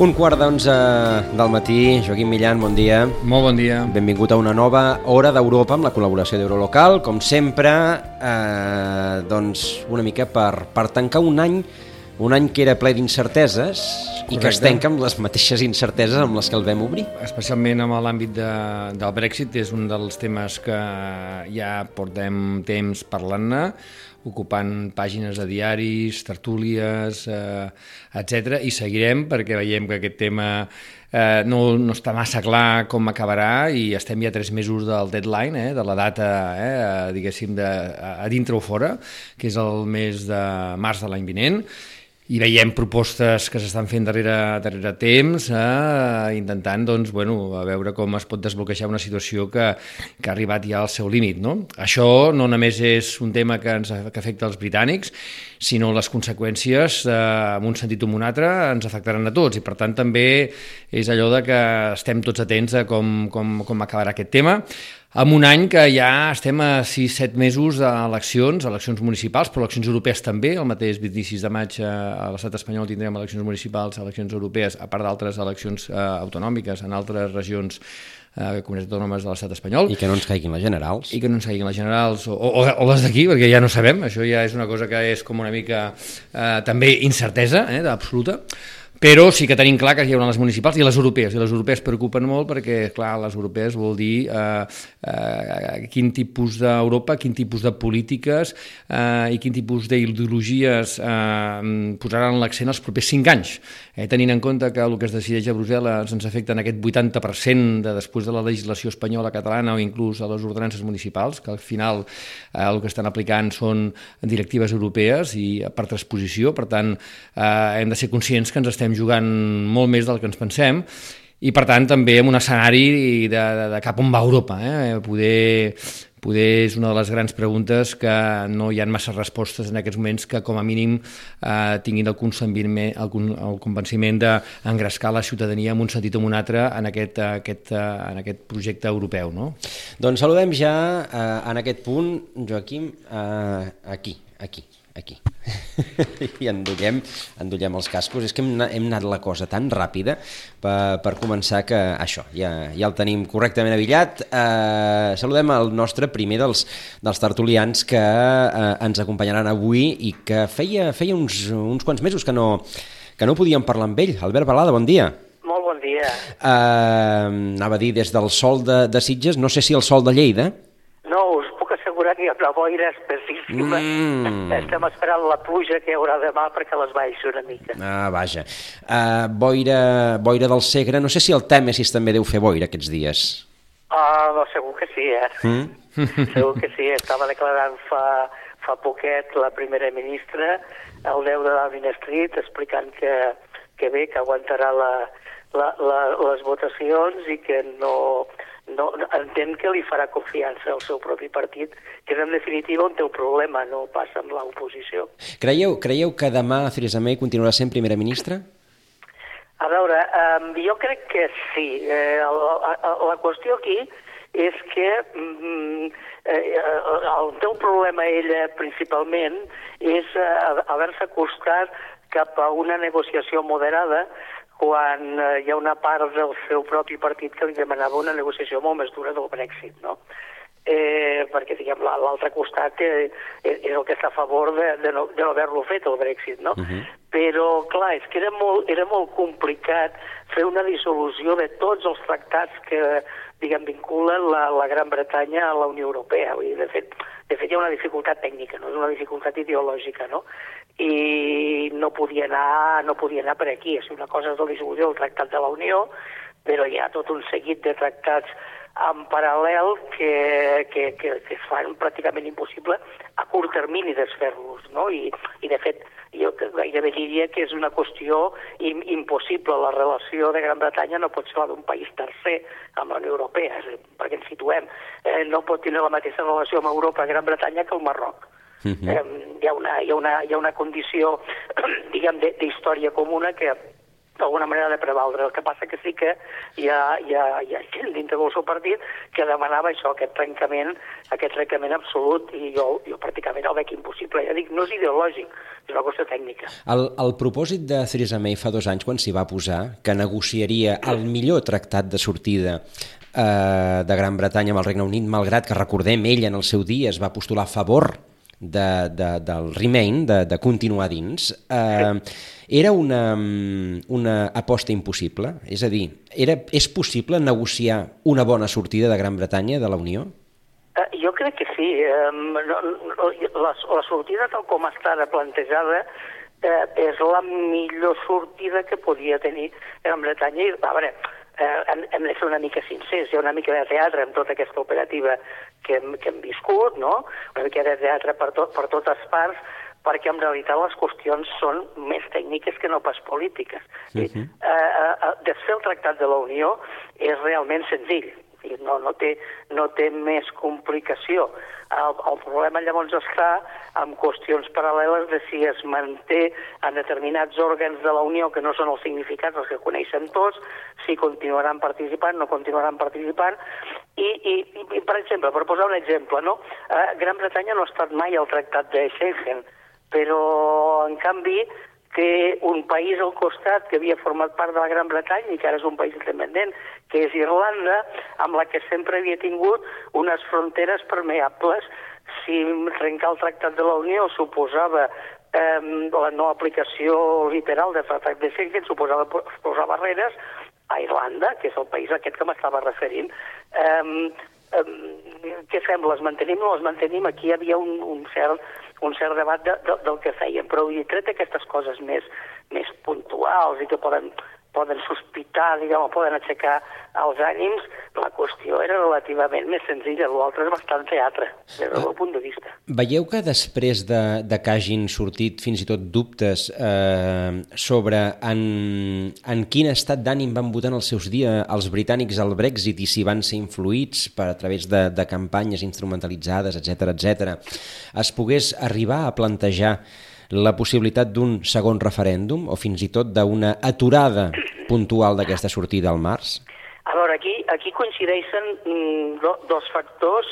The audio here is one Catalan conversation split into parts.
Un quart d'onze del matí, Joaquim Millan, bon dia. Molt bon dia. Benvingut a una nova Hora d'Europa amb la col·laboració d'Eurolocal. Com sempre, eh, doncs una mica per, per tancar un any un any que era ple d'incerteses i que es Correcte. tanca amb les mateixes incerteses amb les que el vam obrir. Especialment amb l'àmbit de, del Brexit, és un dels temes que ja portem temps parlant-ne, ocupant pàgines de diaris, tertúlies, eh, etc. I seguirem perquè veiem que aquest tema eh, no, no està massa clar com acabarà i estem ja tres mesos del deadline, eh, de la data, eh, diguéssim, de, a, a dintre o fora, que és el mes de març de l'any vinent, i veiem propostes que s'estan fent darrere, darrere temps, eh, intentant doncs, bueno, a veure com es pot desbloquejar una situació que, que ha arribat ja al seu límit. No? Això no només és un tema que, ens, que afecta els britànics, sinó les conseqüències, eh, en un sentit o en un altre, ens afectaran a tots. I per tant també és allò de que estem tots atents a com, com, com acabarà aquest tema amb un any que ja estem a 6-7 mesos d'eleccions, eleccions municipals, però eleccions europees també, el mateix 26 de maig eh, a l'estat espanyol tindrem eleccions municipals, eleccions europees, a part d'altres eleccions eh, autonòmiques en altres regions eh, comunitats autònomes de l'estat espanyol. I que no ens caiguin les generals. i que no ens caiguin les generals o, o, o les d'aquí, perquè ja no sabem, això ja és una cosa que és com una mica eh, també incertesa, eh, absoluta, però sí que tenim clar que hi haurà les municipals i les europees, i les europees preocupen molt perquè, clar, les europees vol dir eh, eh, quin tipus d'Europa, quin tipus de polítiques eh, i quin tipus d'ideologies eh, posaran l'accent els propers cinc anys, eh, tenint en compte que el que es decideix a Brussel·les ens afecta en aquest 80% de després de la legislació espanyola, catalana o inclús a les ordenances municipals, que al final eh, el que estan aplicant són directives europees i per transposició, per tant eh, hem de ser conscients que ens estem jugant molt més del que ens pensem i per tant també en un escenari de, de, de cap on va Europa. Eh? Poder, poder és una de les grans preguntes que no hi ha massa respostes en aquests moments que com a mínim eh, tinguin el el, el convenciment d'engrescar la ciutadania en un sentit o en un altre en aquest, aquest, en aquest projecte europeu. No? Doncs saludem ja eh, en aquest punt, Joaquim, eh, aquí, aquí, aquí. I endullem, endullem els cascos. És que hem, hem anat la cosa tan ràpida per, per començar que això, ja, ja el tenim correctament avillat. Eh, saludem el nostre primer dels, dels tertulians que eh, ens acompanyaran avui i que feia, feia uns, uns quants mesos que no, que no podíem parlar amb ell. Albert Balada, bon dia. Molt bon dia. Uh, anava a dir des del sol de, de Sitges, no sé si el sol de Lleida. Hi ha una boira espessíssima. Mm. Estem esperant la pluja que hi haurà demà perquè les baixi una mica. Ah, vaja. Uh, boira, boira del Segre, no sé si el Tèmesis també deu fer boira aquests dies. Ah, no, segur que sí, eh? Mm? segur que sí. Estava declarant fa, fa poquet la primera ministra al 10 de Downing Street explicant que, que bé, que aguantarà la, la, la, les votacions i que no, no, entén que li farà confiança al seu propi partit, que és en definitiva on té el problema, no passa amb l'oposició. Creieu, creieu que demà Theresa May continuarà sent primera ministra? A veure, um, jo crec que sí. Eh, la, la, la qüestió aquí és que mm, eh, el teu problema ella principalment és eh, haver-se acostat cap a una negociació moderada quan eh, hi ha una part del seu propi partit que li demanava una negociació molt més dura del Brexit, no? eh, perquè diguem la- l'altre costat eh, és el que està a favor de, de no, de no haver-lo fet el Brexit, no? Uh -huh. Però, clar, és que era molt, era molt complicat fer una dissolució de tots els tractats que, diguem, vinculen la, la Gran Bretanya a la Unió Europea. Vull dir, de fet, de fet, hi ha una dificultat tècnica, no és una dificultat ideològica, no? I no podia anar, no podia anar per aquí. És una cosa la dissolució del Tractat de la Unió, però hi ha tot un seguit de tractats en paral·lel que, que, que, que es fan pràcticament impossible a curt termini desfer-los, no? I, I, de fet, jo gairebé diria que és una qüestió im impossible. La relació de Gran Bretanya no pot ser la d'un país tercer amb la Unió Europea, perquè ens situem. Eh, no pot tenir la mateixa relació amb Europa Gran Bretanya que el Marroc. Uh -huh. eh, hi, ha una, hi, ha una, hi ha una condició, diguem, d'història comuna que d'alguna manera de prevaldre. El que passa que sí que hi ha, hi ha, hi ha gent dintre del seu partit que demanava això, aquest trencament, aquest trencament absolut, i jo, jo pràcticament el veig impossible. Ja dic, no és ideològic, és una qüestió tècnica. El, el propòsit de Theresa May fa dos anys, quan s'hi va posar, que negociaria el millor tractat de sortida eh, de Gran Bretanya amb el Regne Unit, malgrat que, recordem, ella en el seu dia es va postular a favor de, de, del Remain, de, de continuar dins, eh, era una, una aposta impossible? És a dir, era, és possible negociar una bona sortida de Gran Bretanya de la Unió? Uh, jo crec que sí. La, la sortida tal com està ara plantejada uh, és la millor sortida que podia tenir Gran Bretanya. A veure, eh, hem, hem de ser una mica sincers, hi ha una mica de teatre en tota aquesta operativa que hem, que hem viscut, no? una mica de teatre per, tot, per totes parts, perquè en realitat les qüestions són més tècniques que no pas polítiques. Uh -huh. eh, eh, desfer el Tractat de la Unió és realment senzill, no, no, té, no té més complicació. El, el problema llavors està amb qüestions paral·leles de si es manté en determinats òrgans de la Unió que no són els significats, els que coneixen tots, si continuaran participant, no continuaran participant, i, i, i per exemple, per posar un exemple, no? Eh, Gran Bretanya no ha estat mai al tractat de Schengen, però en canvi que un país al costat que havia format part de la Gran Bretanya i que ara és un país independent, que és Irlanda, amb la que sempre havia tingut unes fronteres permeables. Si trencar el Tractat de la Unió suposava eh, la no aplicació literal del Tractat de Schengen, suposava posar barreres, a Irlanda, que és el país aquest que m'estava referint, eh, eh, què fem? Les mantenim o no les mantenim? Aquí hi havia un, un cert un cert debat de, de, del que feien, però i tret aquestes coses més, més puntuals i que poden, poden sospitar, diguem, poden aixecar els ànims, la qüestió era relativament més senzilla, l'altre és bastant teatre, des del meu punt de vista. Veieu que després de, de que hagin sortit fins i tot dubtes eh, sobre en, en quin estat d'ànim van votar en els seus dies els britànics al Brexit i si van ser influïts per a través de, de campanyes instrumentalitzades, etc etc, es pogués arribar a plantejar la possibilitat d'un segon referèndum o fins i tot d'una aturada puntual d'aquesta sortida al març? A veure, aquí, aquí coincideixen mm, do, dos factors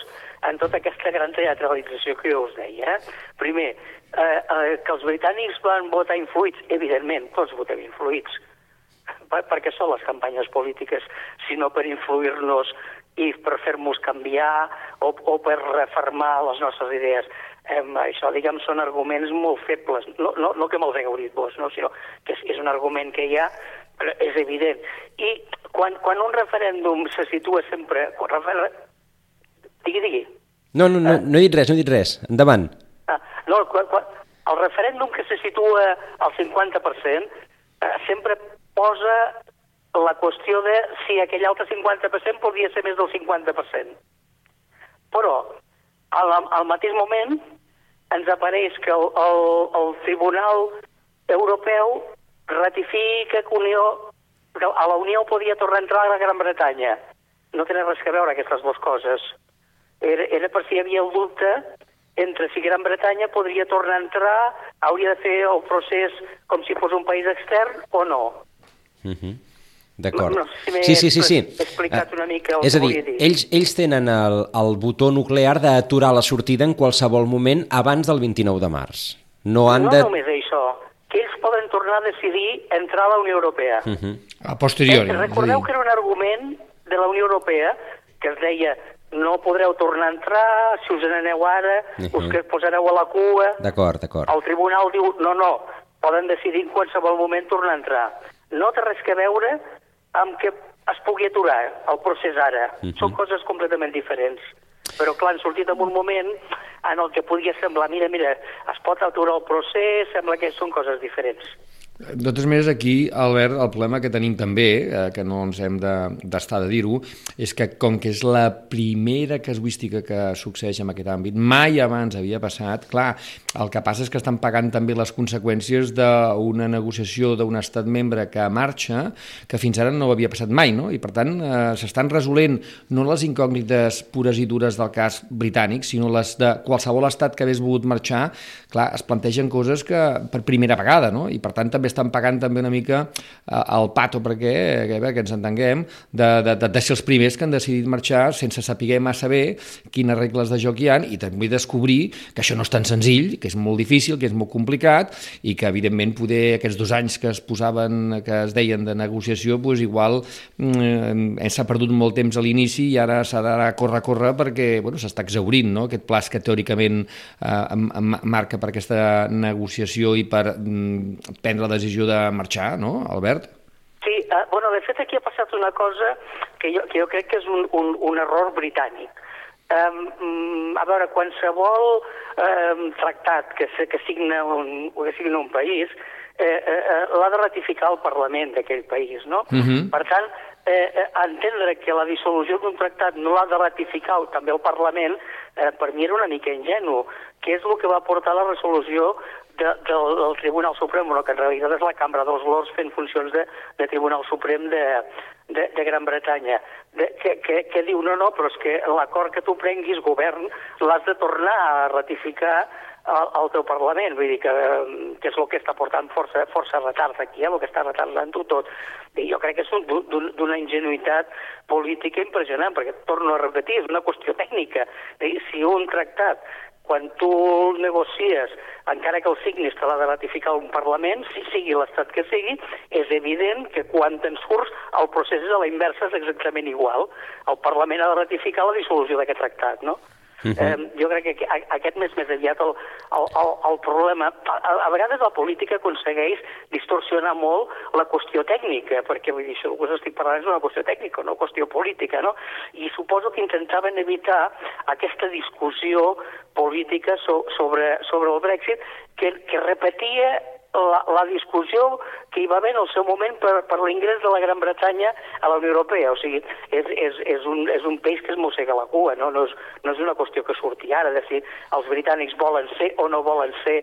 en tota aquesta gran teatralització que jo us deia. Primer, eh, eh, que els britànics van votar influïts, evidentment, tots votem influïts, per, perquè són les campanyes polítiques, sinó per influir-nos i per fer-nos canviar o, o per reformar les nostres idees. Eh, això, diguem, són arguments molt febles. No, no, no que me'ls hagueu dit vos, no, sinó que és, és un argument que hi ha, però és evident. I quan, quan un referèndum se situa sempre... Quan refer... Digui, digui. No, no, no, eh? no he dit res, no he dit res. Endavant. Ah, no, quan, quan, el referèndum que se situa al 50% eh, sempre posa la qüestió de si aquell altre 50% podria ser més del 50%. Però, al, al mateix moment, ens apareix que el, el, el Tribunal Europeu ratifica que Unió, que a la Unió podia tornar a entrar a la Gran Bretanya. No tenen res a veure aquestes dues coses. Era, era per si hi havia el dubte entre si Gran Bretanya podria tornar a entrar, hauria de fer el procés com si fos un país extern o no. Uh -huh. D'acord. No, no sé sí, si sí, sí, sí. explicat una mica el És a dir, dir. ells, ells tenen el, el botó nuclear d'aturar la sortida en qualsevol moment abans del 29 de març. No han no de... només això, que ells poden tornar a decidir entrar a la Unió Europea. Uh -huh. A posteriori. Eh, recordeu que era un argument de la Unió Europea que es deia no podreu tornar a entrar, si us n'aneu ara, uh. -huh. us que posareu a la cua. D'acord, d'acord. El tribunal diu, no, no, poden decidir en qualsevol moment tornar a entrar. No té res que veure amb que es pugui aturar el procés ara. Uh Mhm. -huh. Són coses completament diferents. Però, clar, han sortit en un moment en el que podia semblar, mira, mira, es pot aturar el procés, sembla que són coses diferents. De totes maneres, aquí, Albert, el problema que tenim també, eh, que no ens hem d'estar de, de dir-ho, és que com que és la primera casuística que succeeix en aquest àmbit, mai abans havia passat, clar, el que passa és que estan pagant també les conseqüències d'una negociació d'un estat membre que marxa, que fins ara no havia passat mai, no? I per tant, eh, s'estan resolent no les incògnites pures i dures del cas britànic, sinó les de qualsevol estat que hagués volgut marxar, clar, es plantegen coses que per primera vegada, no? I per tant també estan pagant també una mica eh, el pato, perquè, que, bé, que ens entenguem, de, de, de, de ser els primers que han decidit marxar sense saber massa bé quines regles de joc hi han i també descobrir que això no és tan senzill, que és molt difícil, que és molt complicat i que, evidentment, poder aquests dos anys que es posaven, que es deien de negociació, doncs igual eh, s'ha perdut molt temps a l'inici i ara s'ha d'anar a córrer, córrer perquè bueno, s'està exaurint no? aquest pla que teòricament eh, marca per aquesta negociació i per mm, prendre la decisió de marxar, no, Albert? Sí, eh, bueno, de fet aquí ha passat una cosa que jo, que jo crec que és un, un, un error britànic. Um, a veure, qualsevol um, tractat que, se, que, signa un, que signa un país eh, eh, eh, l'ha de ratificar el Parlament d'aquell país, no? Uh mhm. -huh. Per tant, eh, eh, entendre que la dissolució d'un tractat no l'ha de ratificar també el Parlament, eh, per mi era una mica ingenu, que és el que va portar la resolució de, del, del Tribunal Suprem, bueno, que en realitat és la Cambra dels Lords fent funcions de, de Tribunal Suprem de, de, de Gran Bretanya, de, que, que, que diu, no, no, però és que l'acord que tu prenguis, govern, l'has de tornar a ratificar al, al teu Parlament, vull dir que, que és el que està portant força, força retard aquí, eh, el que està retardant-ho tot. I jo crec que és d'una ingenuïtat política impressionant, perquè torno a repetir, és una qüestió tècnica. Si un tractat quan tu negocies, encara que el signis te l'ha de ratificar un Parlament, si sigui l'estat que sigui, és evident que quan te'n surts el procés és a la inversa, és exactament igual. El Parlament ha de ratificar la dissolució d'aquest tractat, no? Uh -huh. eh, jo crec que aquest més més aviat el, el, el, el problema... A, a vegades la política aconsegueix distorsionar molt la qüestió tècnica, perquè vull dir, això que us estic parlant és una qüestió tècnica, no qüestió política, no? I suposo que intentaven evitar aquesta discussió política so, sobre, sobre el Brexit que, que repetia la, la discussió que hi va haver en el seu moment per, per l'ingrés de la Gran Bretanya a la Unió Europea. O sigui, és, és, és, un, és un peix que es mossega la cua, no? No, és, no és una qüestió que surti ara, de si els britànics volen ser o no volen ser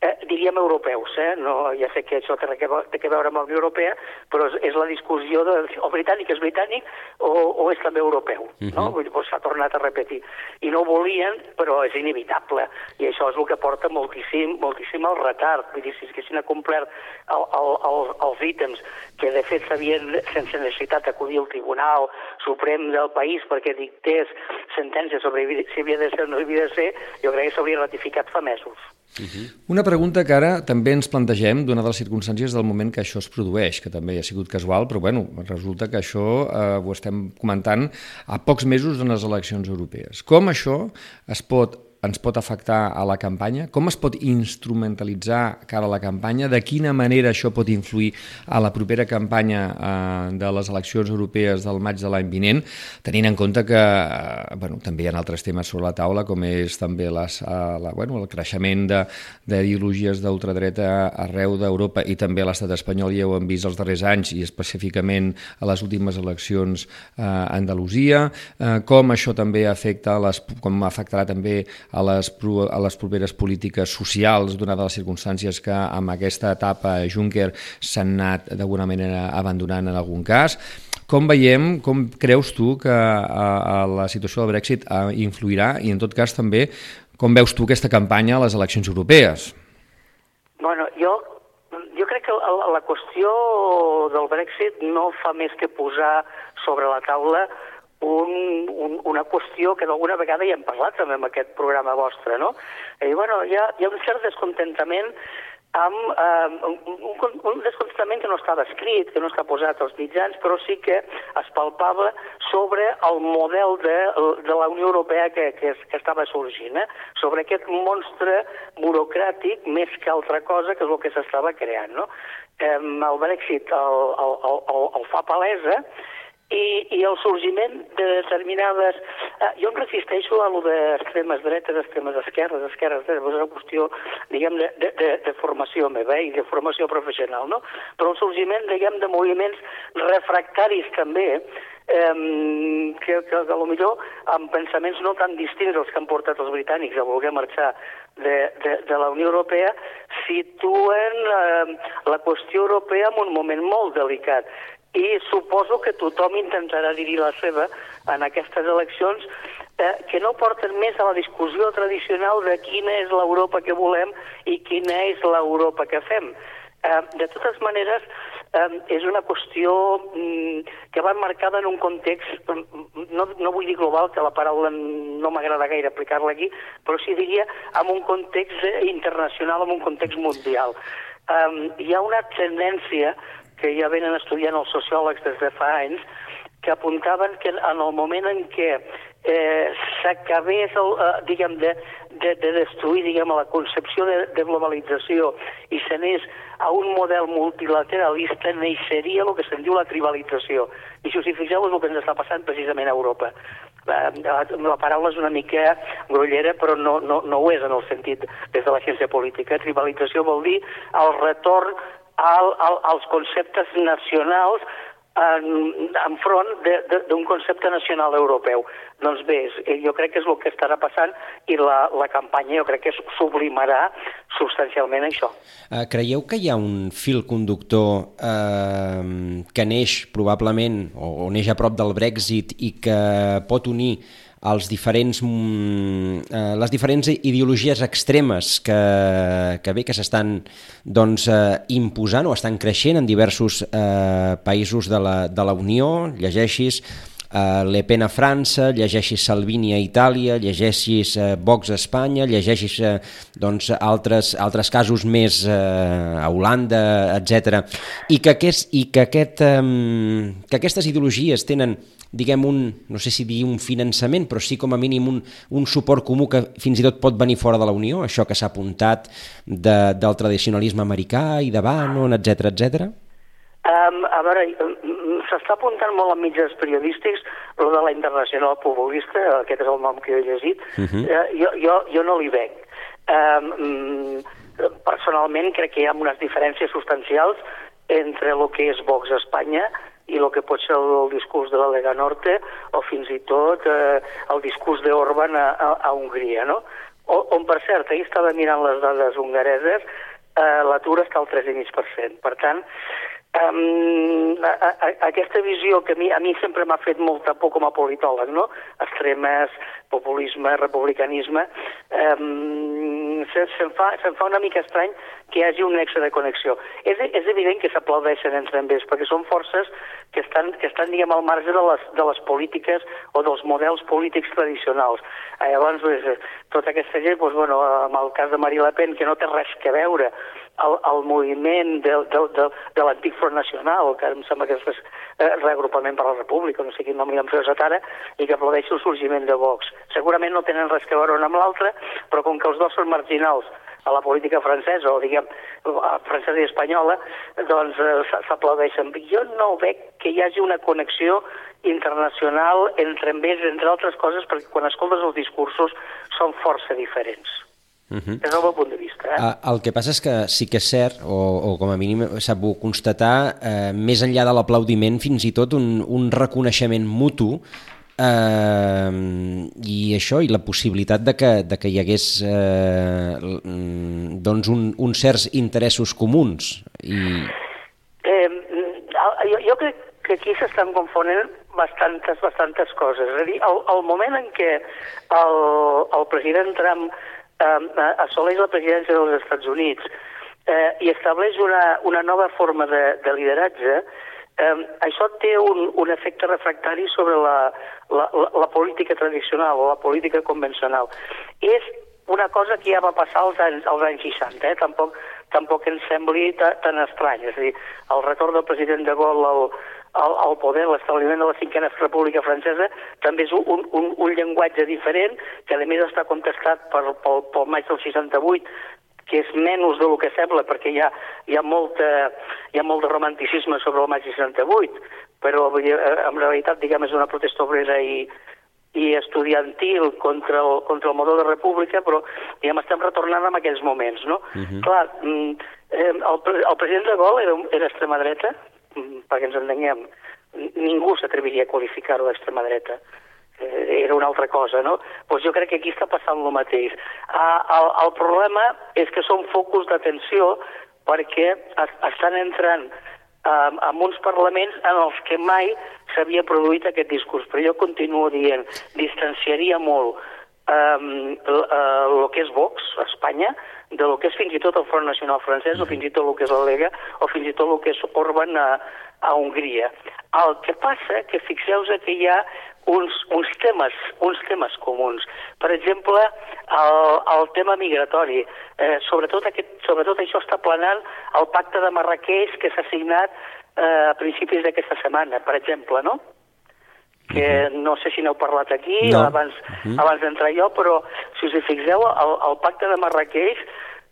eh, diríem europeus, eh? no, ja sé que això té que, té que veure amb la Unió Europea, però és, és la discussió de o britànic és britànic o, o és també europeu, uh -huh. no? Mhm. Vull dir, s'ha tornat a repetir. I no volien, però és inevitable, i això és el que porta moltíssim, moltíssim al retard. Vull dir, si haguessin acomplert el, el, el, els ítems que de fet s'havien, sense necessitat d'acudir al Tribunal Suprem del país perquè dictés sentències sobre si havia de ser o no havia de ser, jo crec que s'hauria ratificat fa mesos. Uh -huh. Una pregunta que ara també ens plantegem, d'una de les circumstàncies del moment que això es produeix, que també ha sigut casual, però bueno, resulta que això eh, ho estem comentant a pocs mesos de les eleccions europees. Com això es pot ens pot afectar a la campanya? Com es pot instrumentalitzar cara a la campanya? De quina manera això pot influir a la propera campanya eh, de les eleccions europees del maig de l'any vinent, tenint en compte que eh, bueno, també hi ha altres temes sobre la taula, com és també les, eh, la, bueno, el creixement d'ideologies d'ultradreta arreu d'Europa i també a l'estat espanyol, ja ho hem vist els darrers anys i específicament a les últimes eleccions eh, a Andalusia, eh, com això també afecta les, com afectarà també a les, a les properes polítiques socials, donades les circumstàncies que amb aquesta etapa Juncker s'han anat d'alguna manera abandonant en algun cas. Com veiem, com creus tu que a, a la situació del Brexit influirà i en tot cas també com veus tu aquesta campanya a les eleccions europees? Bueno, jo, jo crec que la, la qüestió del Brexit no fa més que posar sobre la taula un, un, una qüestió que d'alguna vegada ja hem parlat també en aquest programa vostre, no? I, bueno, hi ha, hi ha un cert descontentament amb eh, un, un descontentament que no estava escrit, que no està posat als mitjans, però sí que es palpava sobre el model de, de la Unió Europea que, que, que estava sorgint, eh? sobre aquest monstre burocràtic més que altra cosa que és el que s'estava creant. No? Eh, el Brexit el, el, el, el fa palesa i, i el sorgiment de determinades... Eh, jo em resisteixo a lo d'extremes dretes, extremes esquerres, esquerres dretes, és una qüestió, diguem, de, de, de, formació meva eh, i de formació professional, no? Però el sorgiment, diguem, de moviments refractaris també, eh, que, que, que millor amb pensaments no tan distints als que han portat els britànics a voler marxar de, de, de la Unió Europea, situen eh, la qüestió europea en un moment molt delicat i suposo que tothom intentarà dir la seva en aquestes eleccions eh, que no porten més a la discussió tradicional de quina és l'Europa que volem i quina és l'Europa que fem. Eh, de totes maneres, eh, és una qüestió mm, que va marcada en un context, no, no vull dir global, que la paraula no m'agrada gaire aplicar-la aquí, però sí diria en un context internacional, en un context mundial. Eh, hi ha una tendència que ja venen estudiant els sociòlegs des de fa anys, que apuntaven que en el moment en què eh, s'acabés, eh, diguem, de, de, de destruir, diguem, la concepció de, de globalització i s'anés a un model multilateralista, neixeria el que se'n diu la tribalització. I si us hi fixeu és el que ens està passant precisament a Europa. La, la paraula és una mica grollera, però no, no, no ho és en el sentit des de la ciència política. Tribalització vol dir el retorn al, al, als conceptes nacionals en, enfront d'un concepte nacional europeu. Doncs bé, jo crec que és el que estarà passant i la, la campanya jo crec que sublimarà substancialment això. Uh, creieu que hi ha un fil conductor uh, que neix probablement o, o neix a prop del Brexit i que pot unir els diferents, mm, eh, les diferents ideologies extremes que, que bé que s'estan doncs, eh, imposant o estan creixent en diversos eh, països de la, de la Unió, llegeixis eh, Le Pen a França, llegeixis Salvini a Itàlia, llegeixis eh, Vox a Espanya, llegeixis eh, doncs, altres, altres casos més eh, a Holanda, etc. I que, aquest, i que, aquest, eh, que aquestes ideologies tenen diguem, un, no sé si dir un finançament, però sí com a mínim un, un suport comú que fins i tot pot venir fora de la Unió, això que s'ha apuntat de, del tradicionalisme americà i de Bannon, etc etc. Um, a veure, s'està apuntant molt en mitjans periodístics el de la internacional populista, aquest és el nom que he llegit, uh -huh. uh, jo, jo, jo no li veig. Um, personalment crec que hi ha unes diferències substancials entre el que és Vox a Espanya i el que pot ser el, el discurs de la Lega Norte o fins i tot eh, el discurs d'Orban a, a, a Hongria, no? O, on, per cert, ahir estava mirant les dades hongareses, eh, l'atur està al 3,5%. Per tant, Um, a, a, aquesta visió que a mi, a mi sempre m'ha fet molta por com a politòleg, no? Extremes, populisme, republicanisme, um, se'm se fa, se fa una mica estrany que hi hagi un nexe de connexió. És, és evident que s'aplaudeixen entre ells, perquè són forces que estan, que estan diguem, al marge de les, de les polítiques o dels models polítics tradicionals. Eh, llavors, pues, tota aquesta gent, pues, bueno, amb el cas de Marie Le Pen, que no té res que veure el, el moviment de, de, de, de l'antic Front Nacional, que em sembla que és eh, reagrupament per la República, no sé quin nom li han posat ara, i que aplaudeix el sorgiment de Vox. Segurament no tenen res que veure un amb l'altre, però com que els dos són marginals a la política francesa, o diguem, francesa i espanyola, doncs eh, s'aplaudeixen. Jo no veig que hi hagi una connexió internacional entre entre altres coses, perquè quan escoltes els discursos són força diferents. Uh -huh. Des del meu punt de vista. Eh? Uh, el que passa és que sí que és cert, o, o com a mínim s'ha pogut constatar, eh, més enllà de l'aplaudiment, fins i tot un, un reconeixement mutu eh, i això, i la possibilitat de que, de que hi hagués eh, doncs un, uns certs interessos comuns. I... Eh, jo, jo crec que aquí s'estan confonent bastantes, bastantes coses. És a dir, el, el moment en què el, el president Trump eh, assoleix la presidència dels Estats Units eh, i estableix una, una nova forma de, de lideratge, eh, això té un, un efecte refractari sobre la, la, la, la política tradicional o la política convencional. És una cosa que ja va passar als anys, als anys 60, eh? tampoc, tampoc ens sembli tan estrany. És a dir, el retorn del president de Gaulle al, al, al poder, l'establiment de la cinquena república francesa, també és un, un, un llenguatge diferent, que a més està contestat per, pel, pel maig del 68, que és menys del que sembla, perquè hi ha, hi ha, molta, hi ha molt de romanticisme sobre el maig 68, però eh, en realitat, diguem, és una protesta obrera i, i estudiantil contra el, contra el model de república, però diguem, estem retornant en aquells moments, no? Uh -huh. Clar, mm, eh, el, el president de Gol era, era extrema dreta, perquè ens entenguem, ningú s'atreviria a qualificar-ho d'extrema dreta eh, era una altra cosa, no? Doncs jo crec que aquí està passant el mateix. Ah, el, el problema és que són focus d'atenció perquè es, estan entrant um, en uns parlaments en els que mai s'havia produït aquest discurs. Però jo continuo dient, distanciaria molt um, el que és Vox Espanya de lo que és fins i tot el Front Nacional francès o fins i tot el que és la Lega o fins i tot el que és Orban a, a Hongria. El que passa que fixeu-vos que hi ha uns, uns, temes, uns temes comuns. Per exemple, el, el tema migratori. Eh, sobretot, aquest, sobretot això està planant el pacte de Marrakeix que s'ha signat eh, a principis d'aquesta setmana, per exemple, no? Que no sé si n'heu parlat aquí No. abans, abans d'entrar jo, però si us hi fixeu, el, el pacte de Marrakeix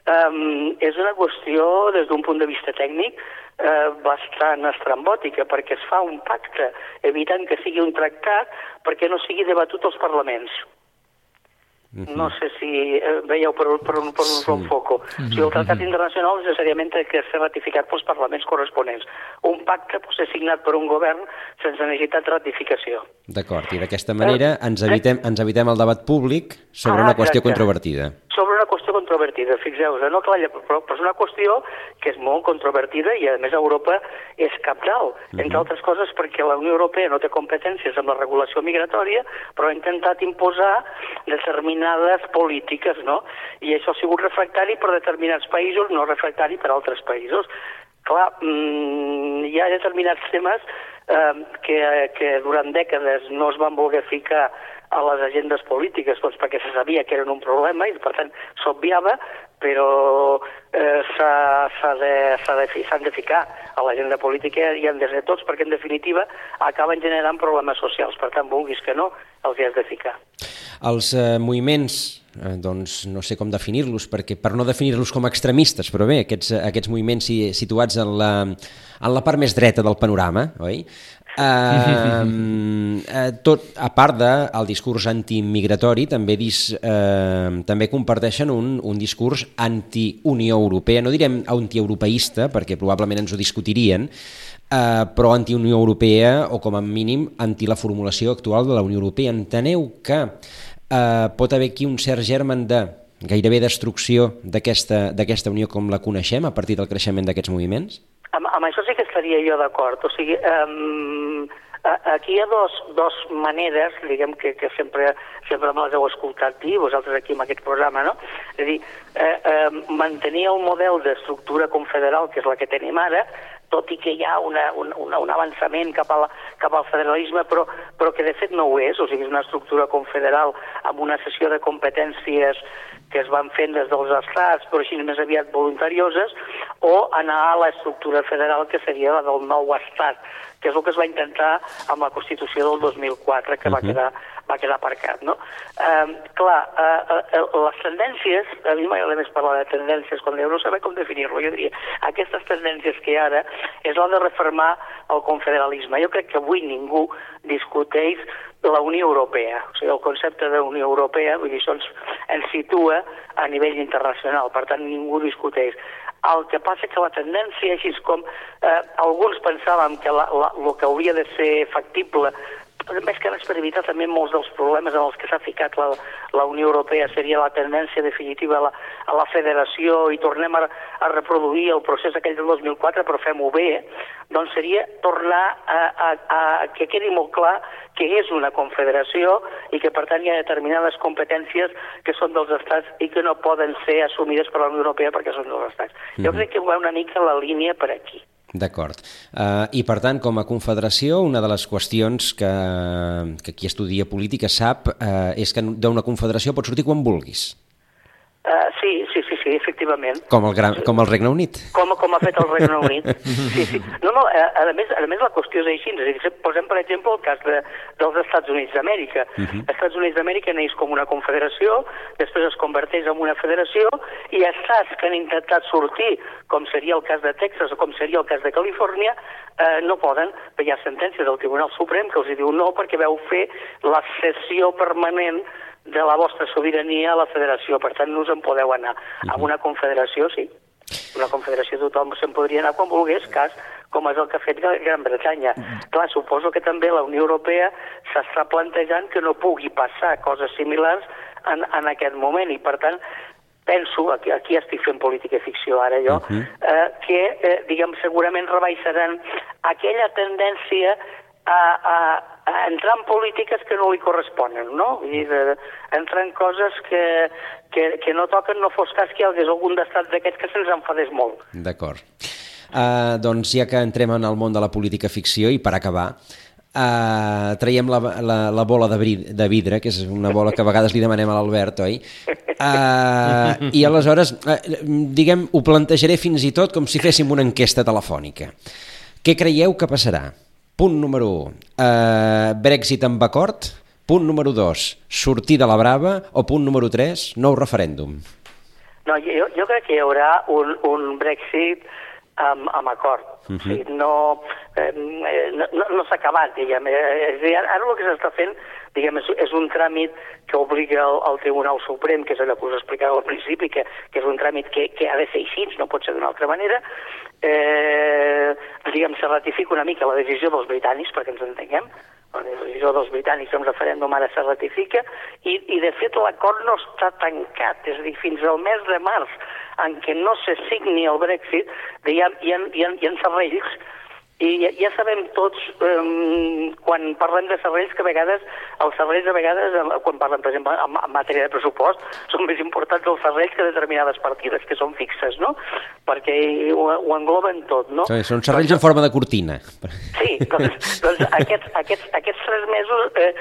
um, és una qüestió, des d'un punt de vista tècnic, eh, bastant estrambòtica, perquè es fa un pacte evitant que sigui un tractat perquè no sigui debatut als parlaments. No sé si eh, veieu per, per, per un, per un foco. O sigui, el tractat internacional necessàriament té que ser ratificat pels parlaments corresponents. Un pacte pot ser signat per un govern sense necessitat de ratificació. D'acord, i d'aquesta manera ens evitem, ens evitem el debat públic sobre Ah, una qüestió exacte. controvertida. Qüestió controvertida, fixeu-vos, eh? no, clar, lla- però, però és una qüestió que és molt controvertida i a més Europa és capdalt, entre altres coses perquè la Unió Europea no té competències amb la regulació migratòria, però ha intentat imposar determinades polítiques, no? I això ha sigut refractari per determinats països, no refractari per altres països. Clar, mm, hi ha determinats temes eh, que, que durant dècades no es van voler ficar a les agendes polítiques doncs perquè se sabia que eren un problema i per tant s'obviava però eh, s'ha de, de, de ficar a l'agenda política i han de ser tots perquè en definitiva acaben generant problemes socials per tant vulguis que no els hi has de ficar Els eh, moviments, eh, doncs no sé com definir-los, perquè per no definir-los com extremistes, però bé, aquests, aquests moviments si- situats en la, en la part més dreta del panorama, oi? Uh, uh, tot, a part del discurs antimigratori, també, dis, uh, també comparteixen un, un discurs anti-Unió Europea, no direm antieuropeista, perquè probablement ens ho discutirien, uh, però anti-Unió Europea o com a mínim anti la formulació actual de la Unió Europea. Enteneu que uh, pot haver aquí un cert germen de gairebé destrucció d'aquesta unió com la coneixem a partir del creixement d'aquests moviments? Amb, amb això sí que estaria jo d'acord. O sigui, um, aquí hi ha dos, dos maneres, diguem que, que sempre, sempre me les heu escoltat dir, vosaltres aquí en aquest programa, no? És a dir, eh, eh, mantenir el model d'estructura confederal, que és la que tenim ara, tot i que hi ha una, un, una, un avançament cap, a la, cap al federalisme, però, però que de fet no ho és, o sigui, és una estructura confederal amb una sessió de competències que es van fent des dels estats, però així més aviat voluntarioses, o anar a l'estructura federal que seria la del nou estat, que és el que es va intentar amb la Constitució del 2004, que va quedar va quedar aparcat, no? Eh, clar, eh, eh, les tendències, a mi m'agrada més parlar de tendències, quan no saber com definir-lo, jo diria, aquestes tendències que hi ha ara és la de reformar el confederalisme. Jo crec que avui ningú discuteix la Unió Europea, o sigui, el concepte de Unió Europea, vull dir, això ens, ens situa a nivell internacional, per tant ningú discuteix. El que passa que la tendència, així com eh, alguns pensàvem que la, la, el que hauria de ser factible més que res per evitar també molts dels problemes en els que s'ha ficat la, la Unió Europea seria la tendència definitiva a la, a la federació i tornem a, a reproduir el procés aquell del 2004 però fem-ho bé, doncs seria tornar a, a, a, que quedi molt clar que és una confederació i que per tant hi ha determinades competències que són dels estats i que no poden ser assumides per la Unió Europea perquè són dels estats. Mm -hmm. Jo crec que va una mica la línia per aquí. D'acord. Uh, I per tant, com a confederació, una de les qüestions que, que qui estudia política sap uh, és que d'una confederació pots sortir quan vulguis. Uh, sí, sí, sí, efectivament. Com el, gran, com el Regne Unit. Com, com ha fet el Regne Unit. Sí, sí. No, no, a, a, més, a més la qüestió és així. És dir, posem, per exemple, el cas de, dels Estats Units d'Amèrica. Uh -huh. Els Estats Units d'Amèrica neix com una confederació, després es converteix en una federació, i estats que han intentat sortir, com seria el cas de Texas o com seria el cas de Califòrnia, eh, no poden, hi ha sentència del Tribunal Suprem que els diu no perquè veu fer la cessió permanent de la vostra sobirania a la federació, per tant no us en podeu anar. Uh -huh. A una confederació, sí. Una confederació tothom se'n podria anar quan volgués, cas com és el que ha fet Gran Bretanya. Uh -huh. Clar, suposo que també la Unió Europea s'està plantejant que no pugui passar coses similars en, en aquest moment i, per tant, penso, aquí, aquí estic fent política i ficció ara jo, uh -huh. eh, que, eh, diguem, segurament rebaixaran aquella tendència a, a, a entrar en polítiques que no li corresponen, no? Vull dir, de, entrar en coses que, que, que no toquen, no fos cas que hi hagués algun d'estat d'aquests que se'ns enfadés molt. D'acord. Uh, doncs ja que entrem en el món de la política ficció i per acabar, uh, traiem la, la, la bola de, bri, de vidre, que és una bola que a vegades li demanem a l'Albert, oi? Uh, I aleshores, uh, diguem, ho plantejaré fins i tot com si féssim una enquesta telefònica. Què creieu que passarà? Punt número 1, uh, Brexit amb acord. Punt número 2, sortir de la brava. O punt número 3, nou referèndum. No, jo, jo crec que hi haurà un, un Brexit amb, amb acord. Uh -huh. o sigui, no, eh, no, no s'ha acabat, diguem. Eh, és dir, ara el que s'està fent diguem, és, és un tràmit que obliga el, el Tribunal Suprem, que és allò que us explicava al principi, que, que és un tràmit que, que ha de ser així, no pot ser d'una altra manera, eh, diguem, se ratifica una mica la decisió dels britànics, perquè ens entenguem, la decisió dels britànics en referèndum ara se ratifica, i, i de fet l'acord no està tancat, és a dir, fins al mes de març, en què no se signi el Brexit, ha, hi ha, hi ha, hi ha serrells i ja, ja sabem tots, um, quan parlem de serrells, que a vegades, els serrells a vegades, quan parlem, per exemple, en, en matèria de pressupost, són més importants els serrells que determinades partides, que són fixes, no? Perquè ho, ho engloben tot, no? Sí, són serrells en forma de cortina. Sí, doncs, doncs aquests, aquests, aquests tres mesos eh,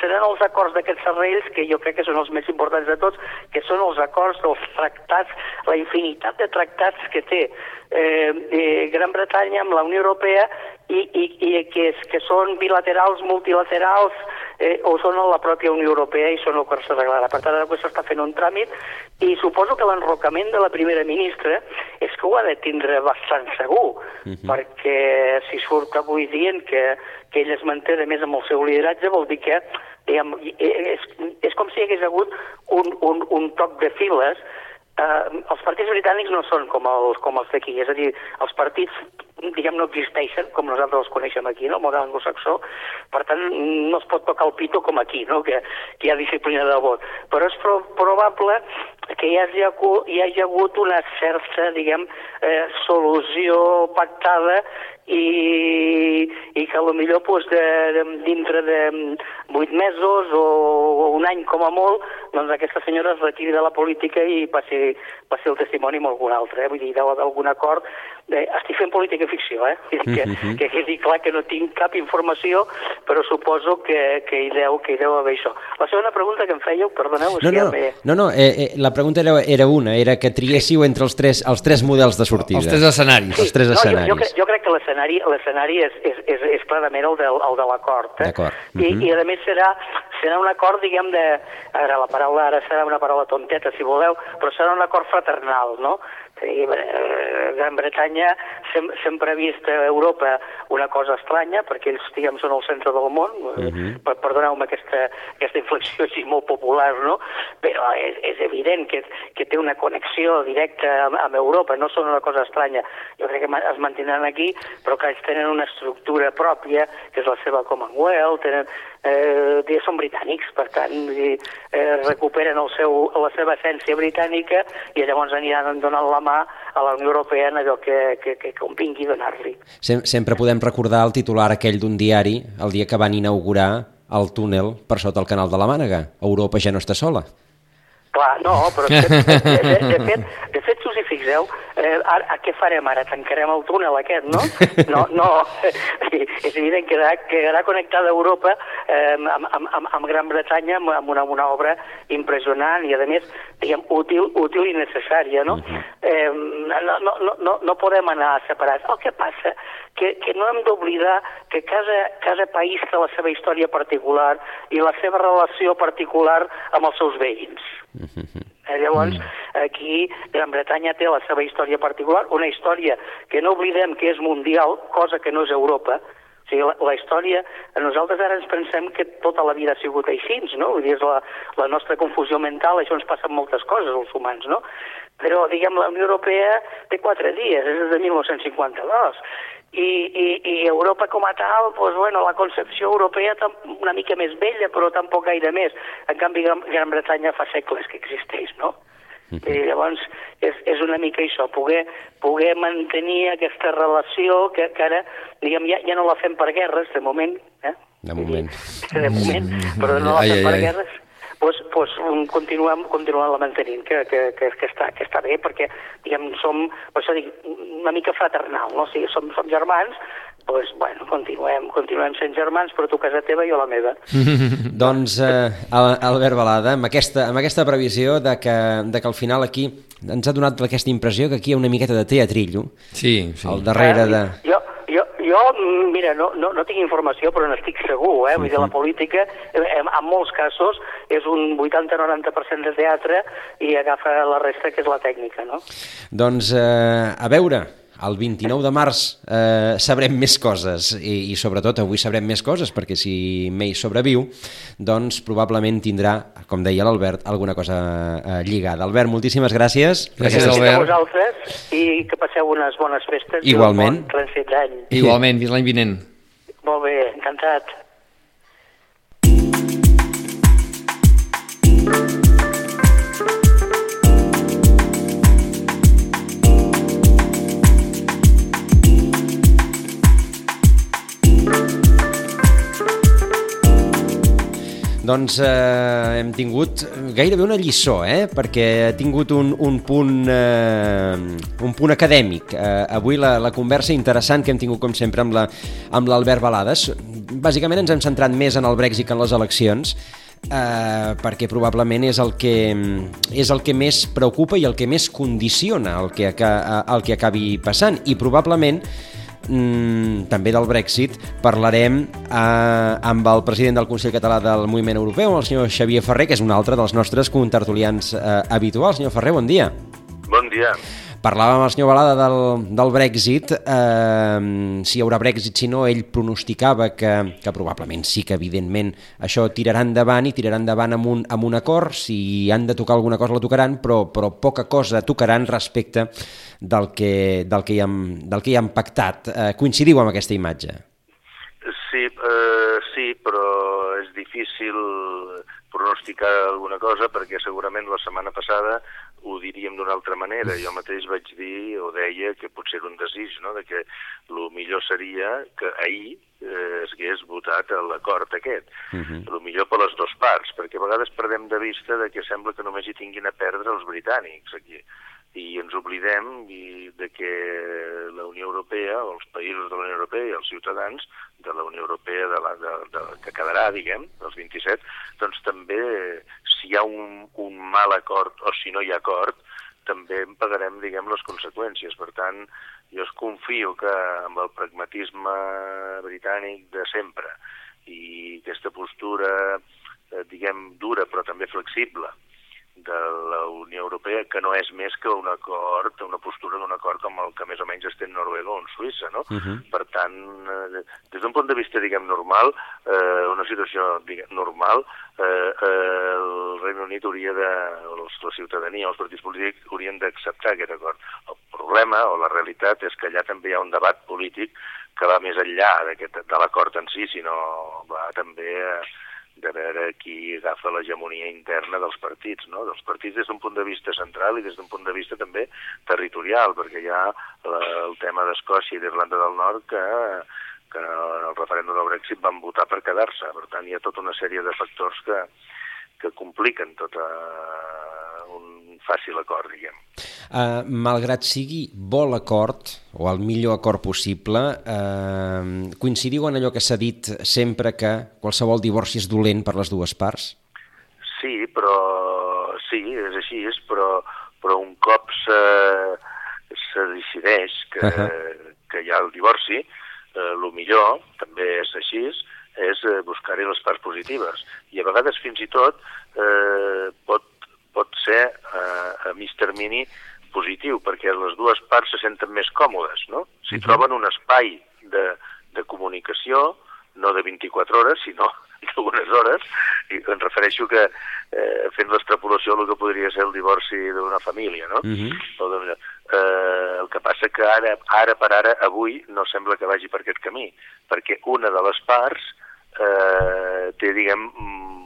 seran els acords d'aquests serrells, que jo crec que són els més importants de tots, que són els acords dels tractats, la infinitat de tractats que té eh, eh, Gran Bretanya amb la Unió Europea i, i, i que, és, que són bilaterals, multilaterals eh, o són a la pròpia Unió Europea i són el que s'arreglarà. Per tant, ara s'està fent un tràmit i suposo que l'enrocament de la primera ministra és que ho ha de tindre bastant segur, uh -huh. perquè si surt avui dient que, que ell es manté de més amb el seu lideratge vol dir que diguem, és, és com si hi hagués hagut un, un, un toc de files eh, els partits britànics no són com els, com els d'aquí, és a dir, els partits diguem, no existeixen, com nosaltres els coneixem aquí, no? el model anglosaxó, per tant, no es pot tocar el pito com aquí, no? que, que hi ha disciplina de vot. Però és pro probable que hi hagi, hi hagi hagut una certa, diguem, eh, solució pactada i, i que potser pues, de, de, dintre de vuit mesos o, o un any com a molt, doncs aquesta senyora es retiri de la política i passi, passi el testimoni amb algun altre. Eh? Vull dir, d'algun acord eh, estic fent política ficció, eh? Que, uh -huh. que quedi clar que no tinc cap informació, però suposo que, que, hi, deu, que hi deu haver això. La segona pregunta que em fèieu, perdoneu, no, no, me... no, no eh, eh, la pregunta era, era una, era que triéssiu entre els tres, els tres models de sortida. Els tres escenaris. Sí, els tres no, escenaris. Jo, jo, crec, jo crec que l'escenari l'escenari és, és, és, és clarament el, del, el de l'acord. Eh? D'acord. Uh -huh. I, mhm. I, a més, serà, serà un acord, diguem, de... Ara, la paraula ara serà una paraula tonteta, si voleu, però serà un acord fraternal, no? I, eh, Gran Bretanya sem sempre ha vist a Europa una cosa estranya, perquè ells, diguem, són el centre del món, uh Mhm. -huh. per, perdoneu-me aquesta, aquesta inflexió així molt popular, no? Però és, és evident que, que té una connexió directa amb, amb Europa, no són una cosa estranya. Jo crec que es mantindran aquí, però que ells tenen una estructura pròpia, que és la seva Commonwealth, tenen, eh, són britànics, per tant, dir, eh, recuperen el seu, la seva essència britànica i llavors aniran donant la mà a la Unió Europea en allò que, que, que convingui donar-li. Sem sempre podem recordar el titular aquell d'un diari el dia que van inaugurar el túnel per sota el canal de la Mànega. Europa ja no està sola. Clar, no, però de, de, de, de, fet, de fet fixeu, eh, ara, què farem ara? Tancarem el túnel aquest, no? No, no. és evident que quedarà, quedarà connectada a Europa eh, amb, amb, amb, amb Gran Bretanya amb, amb una, una obra impressionant i, a més, diguem, útil, útil i necessària, no? Eh, no, no, no, no podem anar separats. El que passa que, que no hem d'oblidar que cada, cada país té la seva història particular i la seva relació particular amb els seus veïns. Eh, llavors, aquí Gran Bretanya té la seva història particular, una història que no oblidem que és mundial, cosa que no és Europa, o sigui, la, la història, nosaltres ara ens pensem que tota la vida ha sigut així, no? Vull dir, és la, la nostra confusió mental, això ens passa moltes coses, als humans, no? Però, diguem, la Unió Europea té quatre dies, és de 1952, i, i, i Europa com a tal, doncs, bueno, la concepció europea una mica més vella, però tampoc gaire més. En canvi, Gran, Gran Bretanya fa segles que existeix, no? I llavors és, és una mica això, poder, poder mantenir aquesta relació que, que ara, diguem, ja, ja no la fem per guerres, de moment, eh? De moment. De moment, però no la Ai, fem ai, per ai. guerres doncs, doncs continuem, continuem la mantenint, que, que, que, que, està, que està bé, perquè diguem, som, per això dic, una mica fraternal, no? O sigui, som, som germans, doncs, bueno, continuem, continuem sent germans, però tu casa teva i jo la meva. Doncs, eh, Al- Albert Balada, amb aquesta, amb aquesta previsió de que, de que al final aquí ens ha donat aquesta impressió que aquí hi ha una miqueta de teatrillo Sí, sí. al darrere de... Jo, jo, mira, no, no, no tinc informació, però n'estic segur, eh? Vull dir, la política, eh, en, en molts casos, és un 80-90% de teatre i agafa la resta, que és la tècnica, no? Doncs, eh, a veure, el 29 de març eh, sabrem més coses i, i sobretot avui sabrem més coses perquè si May sobreviu doncs probablement tindrà, com deia l'Albert, alguna cosa eh, lligada. Albert, moltíssimes gràcies. Gràcies, Gràcies a Albert. vosaltres i que passeu unes bones festes Igualment. i un bon d'any. Igualment, fins l'any vinent. Molt bé, encantat. Doncs eh, hem tingut gairebé una lliçó, eh? perquè ha tingut un, un, punt, eh, un punt acadèmic. Eh, avui la, la conversa interessant que hem tingut, com sempre, amb la- amb l'Albert Balades. Bàsicament ens hem centrat més en el Brexit que en les eleccions, eh, perquè probablement és el, que, és el que més preocupa i el que més condiciona el que, el que acabi passant. I probablement mm, també del Brexit, parlarem eh, amb el president del Consell Català del Moviment Europeu, el senyor Xavier Ferrer, que és un altre dels nostres contertulians eh, habituals. Senyor Ferrer, bon dia. Bon dia. Parlàvem el senyor Balada del, del Brexit, eh, si hi haurà Brexit, si no, ell pronosticava que, que probablement sí que evidentment això tirarà endavant i tirarà endavant amb un, amb un acord, si han de tocar alguna cosa la tocaran, però, però poca cosa tocaran respecte del que, del que, hi, han, del que hi han pactat. Eh, coincidiu amb aquesta imatge? Sí, eh, sí, però és difícil pronosticar alguna cosa perquè segurament la setmana passada ho diríem d'una altra manera. Jo mateix vaig dir o deia que potser era un desig, no?, de que el millor seria que ahir eh, es hagués votat l'acord aquest. Uh -huh. El millor per les dues parts, perquè a vegades perdem de vista de que sembla que només hi tinguin a perdre els britànics aquí i ens oblidem i de que la Unió Europea, o els països de la Unió Europea i els ciutadans de la Unió Europea de la, de, de, que quedarà, diguem, dels 27, doncs també si hi ha un, un mal acord o si no hi ha acord, també en pagarem, diguem, les conseqüències. Per tant, jo es confio que amb el pragmatisme britànic de sempre i aquesta postura, eh, diguem, dura però també flexible, de la Unió Europea, que no és més que un acord, una postura d'un acord com el que més o menys esté en Noruega o en Suïssa, no? Uh -huh. Per tant, eh, des d'un punt de vista, diguem, normal, eh, una situació, diguem, normal, eh, eh, el Regne Unit hauria de, o la ciutadania, els partits polítics haurien d'acceptar aquest acord. El problema o la realitat és que allà també hi ha un debat polític que va més enllà de l'acord en si, sinó va també a, de veure qui agafa l'hegemonia interna dels partits, no? dels partits des d'un punt de vista central i des d'un punt de vista també territorial, perquè hi ha la, el tema d'Escòcia i d'Irlanda del Nord que, que en el referèndum del Brexit van votar per quedar-se. Per tant, hi ha tota una sèrie de factors que, que compliquen tot un fàcil acord, diguem. Uh, malgrat sigui bo l'acord, o el millor acord possible, uh, coincidiu en allò que s'ha dit sempre que qualsevol divorci és dolent per les dues parts? Sí, però sí, és així, és, però, però un cop se, se decideix que, uh -huh. que hi ha el divorci, eh, el millor, també és així, és eh, buscar-hi les parts positives. I a vegades fins i tot eh, pot, pot ser eh, a mig termini positiu, perquè les dues parts se senten més còmodes, no? Si -huh. troben un espai de, de comunicació, no de 24 hores, sinó d'unes hores, i em refereixo que eh, fent l'extrapolació el que podria ser el divorci d'una família, no? Uh -huh. o de, eh, el que passa que ara, ara per ara, avui, no sembla que vagi per aquest camí, perquè una de les parts eh, té, diguem, mm,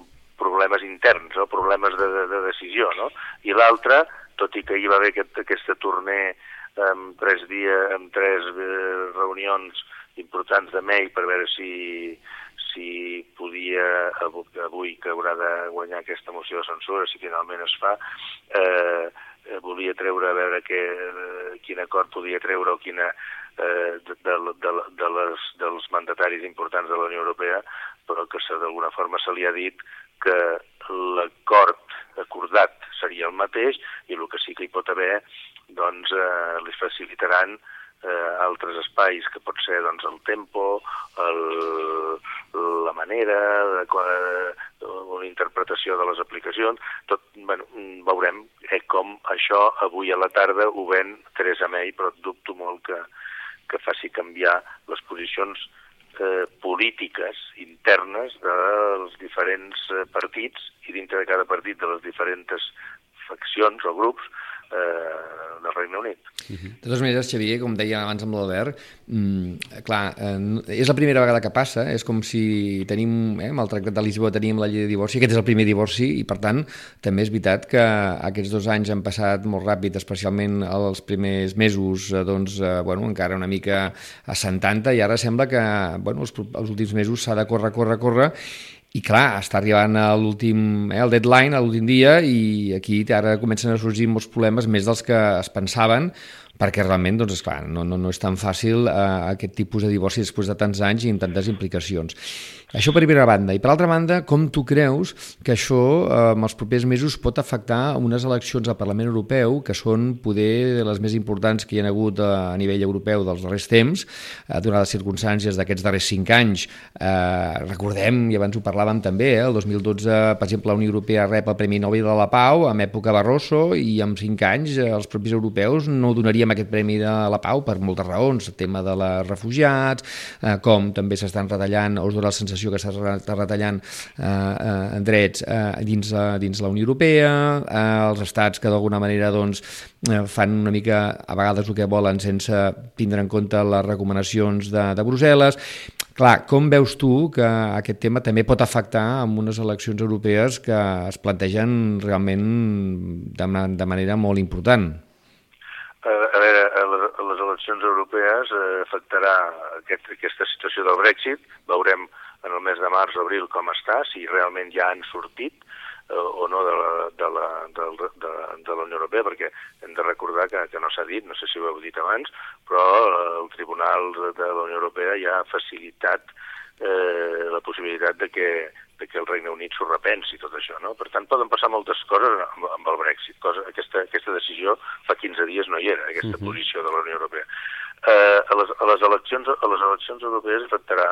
problemes interns, no? problemes de, de, de decisió, no? I l'altra, tot i que hi va haver aquest, aquesta torner amb tres, dies, amb tres eh, reunions importants de mail per veure si, si podia, avui que haurà de guanyar aquesta moció de censura, si finalment es fa, eh, volia treure a veure que, eh, quin acord podia treure o quina eh, de, de, de, de les, dels mandataris importants de la Unió Europea, però que d'alguna forma se li ha dit que l'acord acordat seria el mateix i el que sí que hi pot haver doncs eh, li facilitaran eh, altres espais que pot ser doncs, el tempo, el, la manera, de, una interpretació de les aplicacions, tot, bueno, veurem eh, com això avui a la tarda ho ven Teresa May, però dubto molt que, que faci canviar les posicions eh, polítiques internes dels diferents eh, partits i dintre de cada partit de les diferents faccions o grups eh, del Regne Unit. Uh -huh. De totes maneres, Xavier, com deia abans amb l'Albert, mm, clar, eh, és la primera vegada que passa, és com si tenim, eh, amb el Tractat de Lisboa teníem la llei de divorci, aquest és el primer divorci i, per tant, també és veritat que aquests dos anys han passat molt ràpid, especialment els primers mesos, eh, doncs, eh, bueno, encara una mica assentant i ara sembla que, bueno, els, els últims mesos s'ha de córrer, córrer, córrer, i clar, està arribant a l'últim, eh, el deadline, a l'últim dia, i aquí ara comencen a sorgir molts problemes més dels que es pensaven, perquè realment, doncs, esclar, no, no, no és tan fàcil eh, aquest tipus de divorci després de tants anys i amb tantes implicacions. Això per primera banda. I per altra banda, com tu creus que això eh, en els propers mesos pot afectar unes eleccions al Parlament Europeu que són poder les més importants que hi ha hagut a, a nivell europeu dels darrers temps, eh, donades les circumstàncies d'aquests darrers cinc anys. Eh, recordem, i abans ho parlàvem també, eh, el 2012, per exemple, la Unió Europea rep el Premi Nobel de la Pau amb època Barroso i en cinc anys eh, els propis europeus no donaríem aquest Premi de la Pau per moltes raons, el tema de les refugiats, eh, com també s'estan retallant o es dona la sensació sensació que s'està retallant eh, eh, drets eh, dins, eh, dins la Unió Europea, eh, els estats que d'alguna manera doncs, eh, fan una mica a vegades el que volen sense tindre en compte les recomanacions de, de Brussel·les. Clar, com veus tu que aquest tema també pot afectar amb unes eleccions europees que es plantegen realment de, de manera molt important? A veure, les eleccions europees eh, afectarà aquest, aquesta situació del Brexit. Veurem en el mes de març o abril com està, si realment ja han sortit eh, o no de la, de, la, de, de, de la Unió Europea, perquè hem de recordar que, que no s'ha dit, no sé si ho heu dit abans, però eh, el Tribunal de la Unió Europea ja ha facilitat eh, la possibilitat de que, de que el Regne Unit s'ho repensi tot això, no? Per tant, poden passar moltes coses amb, amb el Brexit. Cosa, aquesta, aquesta decisió fa 15 dies no hi era, aquesta uh -huh. posició de la Unió Europea eh, a, les, a, les eleccions, a les eleccions europees afectarà,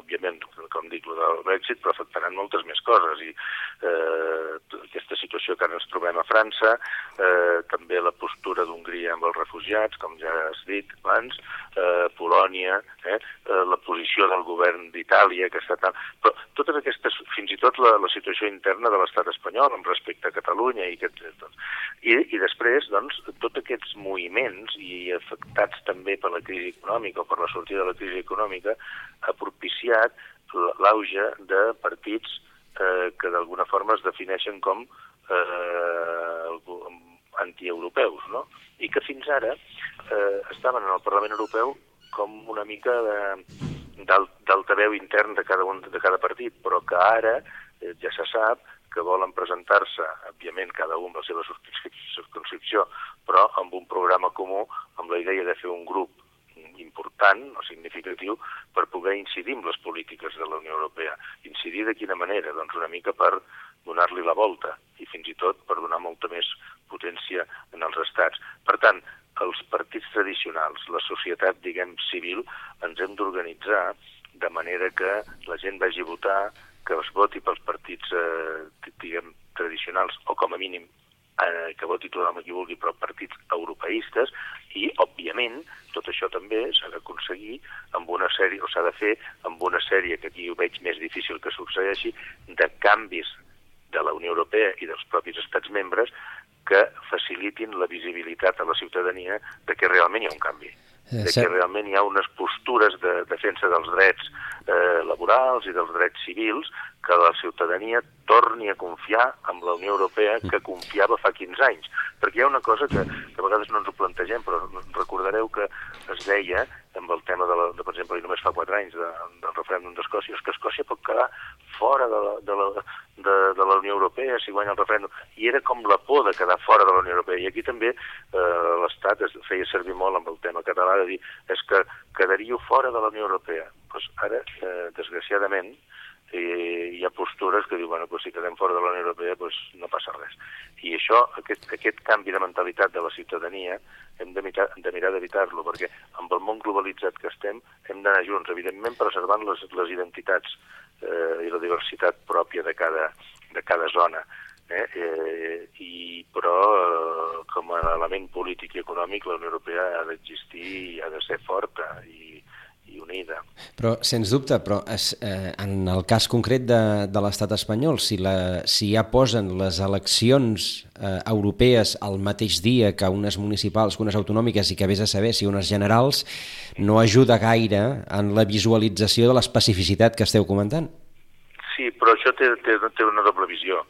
òbviament, com dic, el Brexit, però afectaran moltes més coses. I eh, aquesta situació que ara ens trobem a França, eh, també la postura d'Hongria amb els refugiats, com ja has dit abans, eh, Polònia, eh, eh, la posició del govern d'Itàlia, que està tan... Però totes aquestes, fins i tot la, la situació interna de l'estat espanyol amb respecte a Catalunya i, aquest, i, i després, doncs, tots aquests moviments i afectats també també per la crisi econòmica o per la sortida de la crisi econòmica, ha propiciat l'auge de partits eh, que d'alguna forma es defineixen com eh, antieuropeus, no? i que fins ara eh, estaven en el Parlament Europeu com una mica d'altaveu intern de cada, un, de cada partit, però que ara eh, ja se sap que volen presentar-se, òbviament cada un la seva circunscripció, però amb un programa comú, amb la idea de fer un grup important o significatiu per poder incidir en les polítiques de la Unió Europea. Incidir de quina manera? Doncs una mica per donar-li la volta i fins i tot per donar molta més potència en els estats. Per tant, els partits tradicionals, la societat, diguem, civil, ens hem d'organitzar de manera que la gent vagi a votar, que es voti pels partits, eh, diguem, tradicionals, o com a mínim eh, que voti tothom qui vulgui, però partits europeistes, i, òbviament, tot això també s'ha d'aconseguir amb una sèrie, o s'ha de fer amb una sèrie, que aquí ho veig més difícil que succeeixi, de canvis de la Unió Europea i dels propis estats membres que facilitin la visibilitat a la ciutadania de que realment hi ha un canvi de que realment hi ha unes postures de defensa dels drets eh, laborals i dels drets civils que la ciutadania torni a confiar en la Unió Europea que confiava fa 15 anys. Perquè hi ha una cosa que, que a vegades no ens ho plantegem, però recordareu que es deia, amb el tema de, la, de per exemple, i només fa 4 anys, de, del referèndum d'Escòcia, és que Escòcia pot quedar fora de la, de, la, de, de la Unió Europea si guanya el referèndum. I era com la por de quedar fora de la Unió Europea. I aquí també eh, l'Estat es feia servir molt amb el tema català de dir és que quedaríeu fora de la Unió Europea. Pues ara, eh, desgraciadament, eh, hi ha postures que diuen, bueno, pues si quedem fora de la Unió Europea pues no passa res. I això, aquest, aquest canvi de mentalitat de la ciutadania, hem de mirar, de mirar d'evitar-lo, perquè amb el món globalitzat que estem hem d'anar junts, evidentment preservant les, les identitats eh, i la diversitat pròpia de cada, de cada zona. Eh? Eh, i, però eh, com a element polític i econòmic la Unió Europea ha d'existir i ha de ser forta i i unida. Però, sens dubte, però es, eh, en el cas concret de, de l'estat espanyol, si, la, si ja posen les eleccions eh, europees al mateix dia que unes municipals, que unes autonòmiques i que vés a saber si unes generals, no ajuda gaire en la visualització de l'especificitat que esteu comentant. Sí, però això té, té, té una doble visió.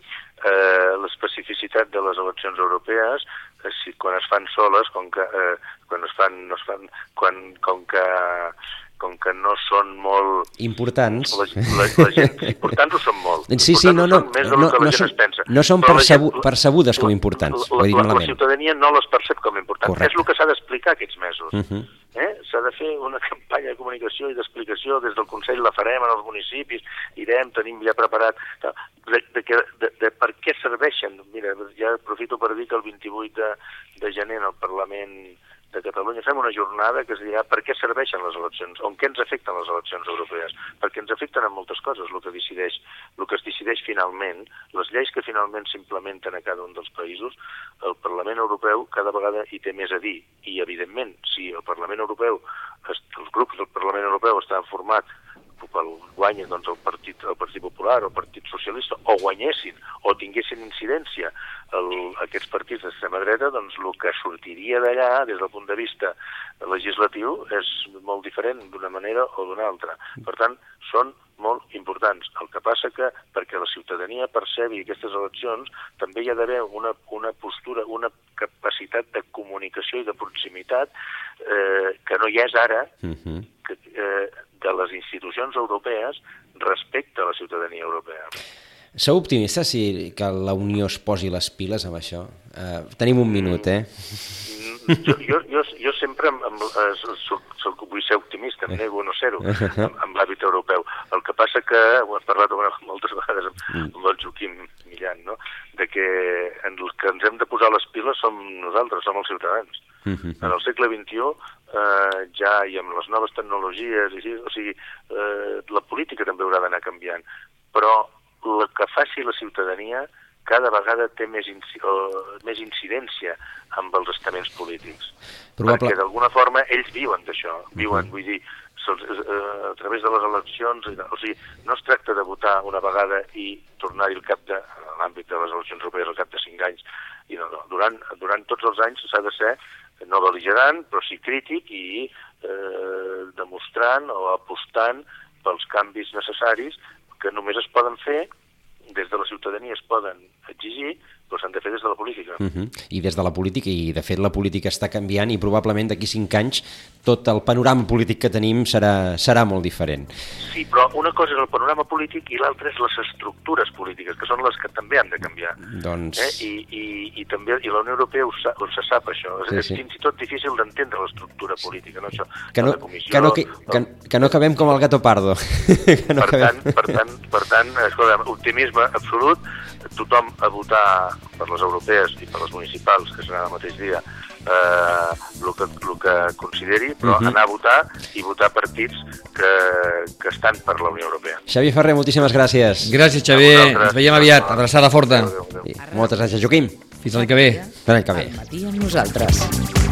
Eh, L'especificitat de les eleccions europees, eh, si, quan es fan soles, com que, eh, quan es fan, no es fan, quan, com que com que no són molt... Importants. La, la, la gent, importants ho són molt. Sí, sí, no, no, no, no, no, són, no són percebu gent, percebudes com importants, la, la, la, la ciutadania no les percep com importants. Correcte. És el que s'ha d'explicar aquests mesos. Uh mhm. -huh. eh? S'ha de fer una campanya de comunicació i d'explicació, des del Consell la farem en els municipis, irem, tenim ja preparat, de, de, de, de, de per què serveixen. Mira, ja aprofito per dir que el 28 de, de gener en el Parlament de Catalunya. Fem una jornada que es dirà per què serveixen les eleccions, on què ens afecten les eleccions europees, perquè ens afecten en moltes coses el que decideix, el que es decideix finalment, les lleis que finalment s'implementen a cada un dels països, el Parlament Europeu cada vegada hi té més a dir, i evidentment, si el Parlament Europeu, els grups del Parlament Europeu estan formats pel guanya doncs, el, partit, el Partit Popular o el Partit Socialista, o guanyessin o tinguessin incidència el, aquests partits d'extrema dreta, doncs el que sortiria d'allà, des del punt de vista legislatiu, és molt diferent d'una manera o d'una altra. Per tant, són molt importants. El que passa que perquè la ciutadania percebi aquestes eleccions també hi ha d'haver una, una postura, una capacitat de comunicació i de proximitat eh, que no hi és ara, uh -huh. que, eh, de les institucions europees respecte a la ciutadania europea. Sou optimistes si que la Unió es posi les piles amb això? Uh, tenim un minut, eh? Jo, jo, jo, jo sempre amb, amb, soc, soc, vull ser optimista, em nego a no ser-ho, amb, amb l'hàbit europeu. El que passa que, ho hem parlat moltes vegades amb, mm. amb el Joaquim Millan, no? de que en el que ens hem de posar les piles som nosaltres, som els ciutadans. -huh. En el segle XXI eh, ja i amb les noves tecnologies, i, o sigui, eh, la política també haurà d'anar canviant, però el que faci la ciutadania cada vegada té més, inci més incidència amb els estaments polítics. Probable... Perquè d'alguna forma ells viuen d'això, viuen, uh -huh. vull dir, eh, a través de les eleccions, o sigui, no es tracta de votar una vegada i tornar-hi al cap de, en l'àmbit de les eleccions europees al cap de cinc anys, i no, no, durant, durant tots els anys s'ha de ser no beligerant, però sí crític i eh, demostrant o apostant pels canvis necessaris que només es poden fer des de la ciutadania es poden exigir, però s'han de fer des de la política. Uh -huh. I des de la política, i de fet la política està canviant i probablement d'aquí cinc anys tot el panorama polític que tenim serà, serà molt diferent. Sí, però una cosa és el panorama polític i l'altra és les estructures polítiques, que són les que també han de canviar. Doncs... Eh? I, i, I també i la Unió Europea ho, sa, ho se sap, això. Sí, és sí. fins i tot difícil d'entendre l'estructura política, no? Això, Que no, comissió, que, no, que, que, que no acabem com el gato pardo. que no per, acabem... tant, per, tant, per tant, escolta, optimisme absolut, tothom a votar per les europees i per les municipals, que seran el mateix dia, eh, el, que, el que consideri, però uh Mhm. -huh. anar a votar i votar partits que, que estan per la Unió Europea. Xavi Ferrer, moltíssimes gràcies. Gràcies, Xavier. Ens veiem aviat. Abraçada forta. Adéu, adéu, moltes gràcies, Joaquim. Fins l'any que ve. Fins l'any que ve. Al matí amb nosaltres.